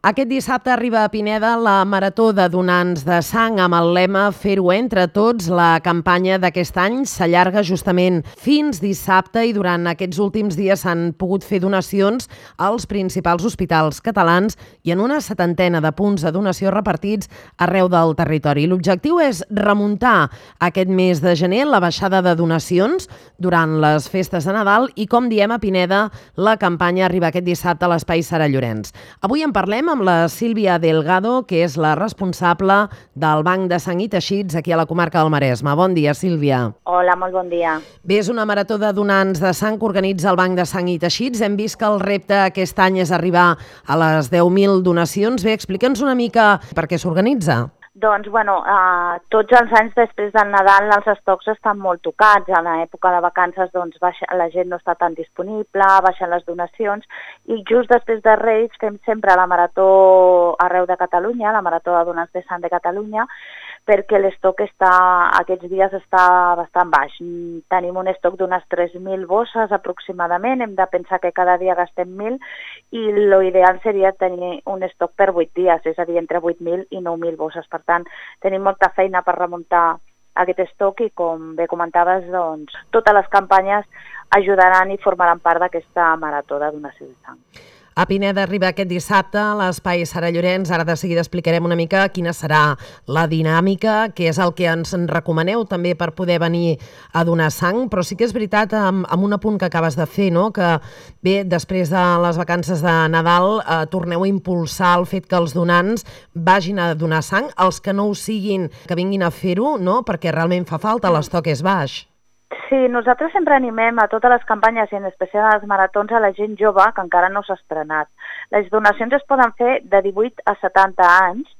Aquest dissabte arriba a Pineda la Marató de Donants de Sang amb el lema Fer-ho entre tots. La campanya d'aquest any s'allarga justament fins dissabte i durant aquests últims dies s'han pogut fer donacions als principals hospitals catalans i en una setantena de punts de donació repartits arreu del territori. L'objectiu és remuntar aquest mes de gener la baixada de donacions durant les festes de Nadal i, com diem a Pineda, la campanya arriba aquest dissabte a l'Espai Sara Llorenç. Avui en parlem amb la Sílvia Delgado, que és la responsable del Banc de Sang i Teixits aquí a la comarca del Maresme. Bon dia, Sílvia. Hola, molt bon dia. Bé, és una marató de donants de sang que organitza el Banc de Sang i Teixits. Hem vist que el repte aquest any és arribar a les 10.000 donacions. Bé, explica'ns una mica per què s'organitza. Doncs, bueno, eh, tots els anys després del Nadal els estocs estan molt tocats. A l'època de vacances doncs, baixa, la gent no està tan disponible, baixen les donacions i just després de Reis fem sempre la marató arreu de Catalunya, la marató de donants de Sant de Catalunya, perquè l'estoc està, aquests dies està bastant baix. Tenim un estoc d'unes 3.000 bosses aproximadament, hem de pensar que cada dia gastem 1.000 i l'ideal seria tenir un estoc per 8 dies, és a dir, entre 8.000 i 9.000 bosses. Per tant, tenim molta feina per remuntar aquest estoc i, com bé comentaves, doncs, totes les campanyes ajudaran i formaran part d'aquesta marató de donació de sang. A Pineda arriba aquest dissabte a l'Espai Sara Llorenç. Ara de seguida explicarem una mica quina serà la dinàmica, que és el que ens en recomaneu també per poder venir a donar sang, però sí que és veritat amb, amb un apunt que acabes de fer, no? que bé, després de les vacances de Nadal eh, torneu a impulsar el fet que els donants vagin a donar sang, els que no ho siguin, que vinguin a fer-ho, no? perquè realment fa falta, l'estoc és baix. Sí, nosaltres sempre animem a totes les campanyes i en especial a les maratons a la gent jove que encara no s'ha estrenat. Les donacions es poden fer de 18 a 70 anys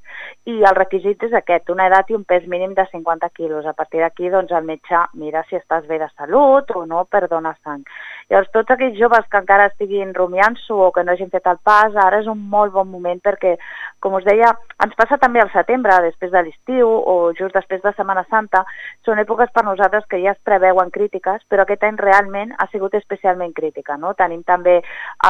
i el requisit és aquest, una edat i un pes mínim de 50 quilos. A partir d'aquí, doncs, el metge mira si estàs bé de salut o no per donar sang. Llavors, tots aquells joves que encara estiguin rumiant-s'ho o que no hagin fet el pas, ara és un molt bon moment perquè, com us deia, ens passa també al setembre, després de l'estiu o just després de Setmana Santa, són èpoques per nosaltres que ja es preveuen crítiques, però aquest any realment ha sigut especialment crítica. No? Tenim també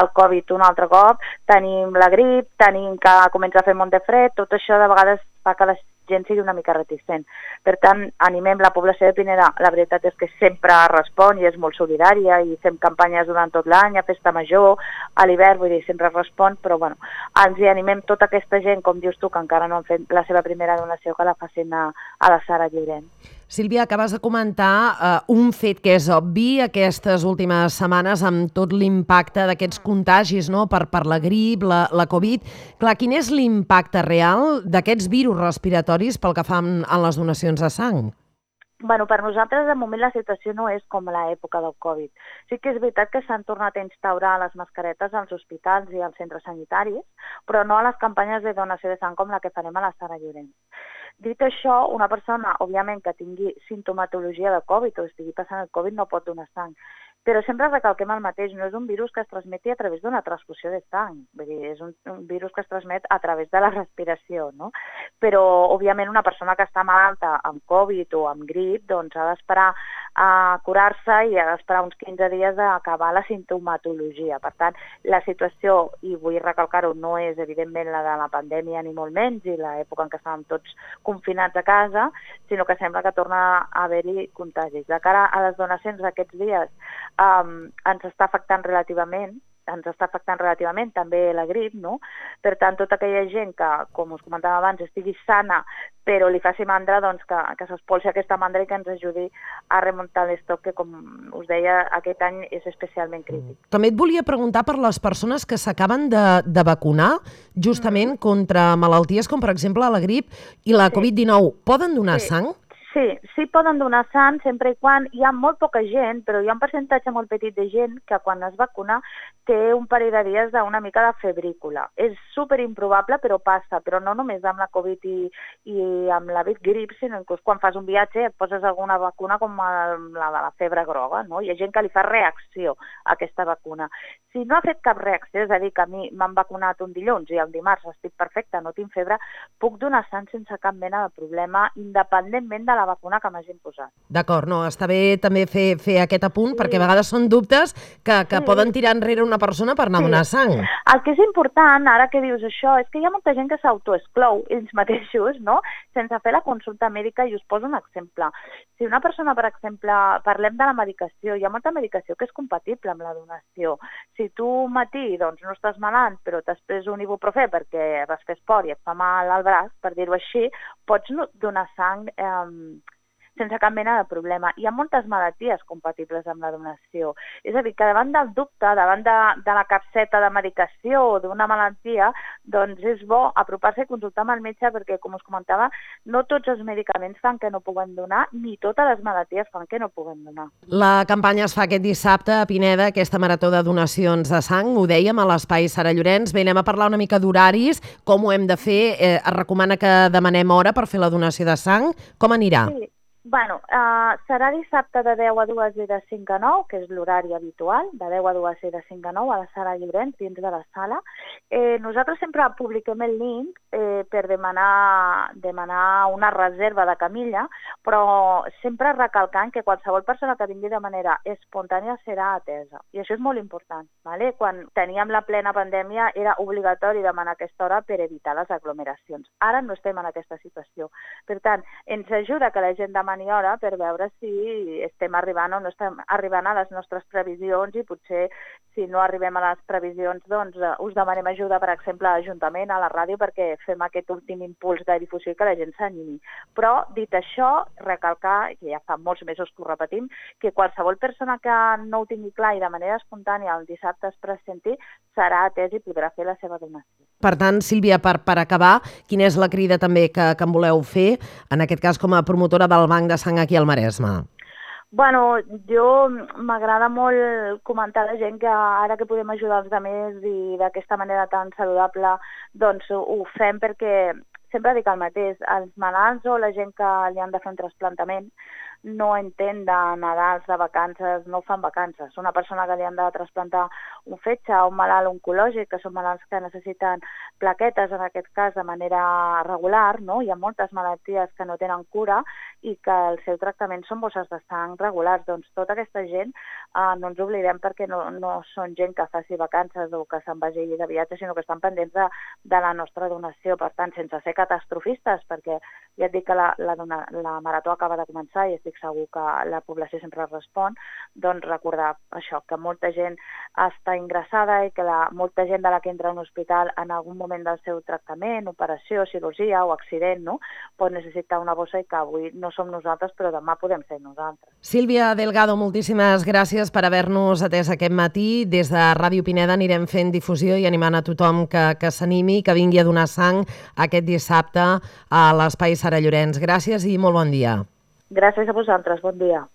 el Covid un altre cop, tenim la grip, tenim que comença a fer molt de fred, tot això de vegades fa que la gent sigui una mica reticent. Per tant, animem la població de Pineda, la veritat és que sempre respon i és molt solidària i fem campanyes durant tot l'any, a festa major, a l'hivern, vull dir, sempre respon, però bueno, ens hi animem tota aquesta gent, com dius tu, que encara no han fet la seva primera donació, que la facin a, a la Sara Lliurent. Sílvia, acabes de comentar uh, un fet que és obvi aquestes últimes setmanes amb tot l'impacte d'aquests contagis no? per, per la grip, la, la Covid. Clar, quin és l'impacte real d'aquests virus respiratoris pel que fa en, en les donacions de sang? Bueno, per nosaltres, de moment, la situació no és com l'època del Covid. Sí que és veritat que s'han tornat a instaurar les mascaretes als hospitals i als centres sanitaris, però no a les campanyes de donació de sang com la que farem a la Sara Llorenç. Dit això, una persona, òbviament, que tingui sintomatologia de Covid o estigui passant el Covid no pot donar sang. Però sempre recalquem el mateix, no és un virus que es transmeti a través d'una transfusió de sang, vull dir, és un, un virus que es transmet a través de la respiració, no? Però, òbviament, una persona que està malalta amb Covid o amb grip, doncs ha d'esperar a curar-se i ha d'esperar uns 15 dies a acabar la sintomatologia. Per tant, la situació, i vull recalcar-ho, no és evidentment la de la pandèmia ni molt menys i l'època en què estàvem tots confinats a casa, sinó que sembla que torna a haver-hi contagis. De cara a les donacions d'aquests dies, um, ens està afectant relativament, ens està afectant relativament també la grip, no? Per tant, tota aquella gent que, com us comentava abans, estigui sana però li faci mandra doncs, que, que s'espolsi aquesta mandra i que ens ajudi a remuntar l'estoc que, com us deia, aquest any és especialment crític. Mm. També et volia preguntar per les persones que s'acaben de, de vacunar justament mm. contra malalties com, per exemple, la grip i la sí. Covid-19. Poden donar sí. sang? Sí, sí poden donar sang sempre i quan hi ha molt poca gent, però hi ha un percentatge molt petit de gent que quan es vacuna té un parell de dies d'una mica de febrícula. És super improbable, però passa, però no només amb la Covid i, i amb la grip, sinó que quan fas un viatge et poses alguna vacuna com la de la febre groga, no? Hi ha gent que li fa reacció a aquesta vacuna. Si no ha fet cap reacció, és a dir, que a mi m'han vacunat un dilluns i el dimarts estic perfecta, no tinc febre, puc donar sang sense cap mena de problema, independentment de la vacuna que m'hagin posat. D'acord, no, està bé també fer, fer aquest apunt, sí. perquè a vegades són dubtes que, que sí. poden tirar enrere una persona per anar sí. a donar sang. El que és important, ara que dius això, és que hi ha molta gent que s'autoexclou ells mateixos, no?, sense fer la consulta mèdica, i us poso un exemple. Si una persona, per exemple, parlem de la medicació, hi ha molta medicació que és compatible amb la donació. Si tu matí doncs, no estàs malalt, però després un ibuprofè perquè vas fer esport i et fa mal al braç, per dir-ho així, pots donar sang eh, sense cap mena de problema. Hi ha moltes malalties compatibles amb la donació. És a dir, que davant del dubte, davant de, de la capseta de medicació o d'una malaltia, doncs és bo apropar-se i consultar amb el metge perquè, com us comentava, no tots els medicaments fan que no puguem donar, ni totes les malalties fan que no puguem donar. La campanya es fa aquest dissabte a Pineda, aquesta marató de donacions de sang, ho dèiem a l'Espai Sara Llorenç. Bé, anem a parlar una mica d'horaris, com ho hem de fer. Eh, es recomana que demanem hora per fer la donació de sang. Com anirà? Sí. Bueno, uh, serà dissabte de 10 a 2 i de 5 a 9, que és l'horari habitual, de 10 a 2 i de 5 a 9 a la sala Llorenç, dins de la sala. Eh, nosaltres sempre publiquem el link eh, per demanar, demanar una reserva de camilla, però sempre recalcant que qualsevol persona que vingui de manera espontània serà atesa. I això és molt important. ¿vale? Quan teníem la plena pandèmia era obligatori demanar aquesta hora per evitar les aglomeracions. Ara no estem en aquesta situació. Per tant, ens ajuda que la gent demani maniobra per veure si estem arribant o no estem arribant a les nostres previsions i potser si no arribem a les previsions doncs eh, us demanem ajuda, per exemple, a l'Ajuntament, a la ràdio, perquè fem aquest últim impuls de difusió i que la gent s'animi. Però, dit això, recalcar, que ja fa molts mesos que ho repetim, que qualsevol persona que no ho tingui clar i de manera espontània el dissabte es presenti serà atès i podrà fer la seva donació. Per tant, Sílvia, per, per acabar, quina és la crida també que, que em voleu fer, en aquest cas com a promotora del Banc de Sang aquí al Maresme? Bueno, jo m'agrada molt comentar a la gent que ara que podem ajudar els altres i d'aquesta manera tan saludable, doncs ho fem perquè sempre dic el mateix, els malalts o la gent que li han de fer un trasplantament no entén de Nadals, de vacances, no fan vacances. Una persona que li han de trasplantar un fetge, un malalt oncològic, que són malalts que necessiten plaquetes, en aquest cas, de manera regular, no? hi ha moltes malalties que no tenen cura i que el seu tractament són bosses de sang regulars. Doncs tota aquesta gent eh, no ens oblidem perquè no, no són gent que faci vacances o que se'n vagi de viatge, sinó que estan pendents de, de la nostra donació. Per tant, sense ser catastrofistes, perquè ja et dic que la, la, dona, la marató acaba de començar i estic segur que la població sempre respon, doncs recordar això, que molta gent està ingressada i que la, molta gent de la que entra a un hospital en algun moment del seu tractament, operació, cirurgia o accident, no? pot necessitar una bossa i que avui no som nosaltres, però demà podem ser nosaltres. Sílvia Delgado, moltíssimes gràcies per haver-nos atès aquest matí. Des de Ràdio Pineda anirem fent difusió i animant a tothom que, que s'animi, que vingui a donar sang aquest dissabte a l'Espai Sara Llorenç. Gràcies i molt bon dia. Gràcies a vosaltres, bon dia.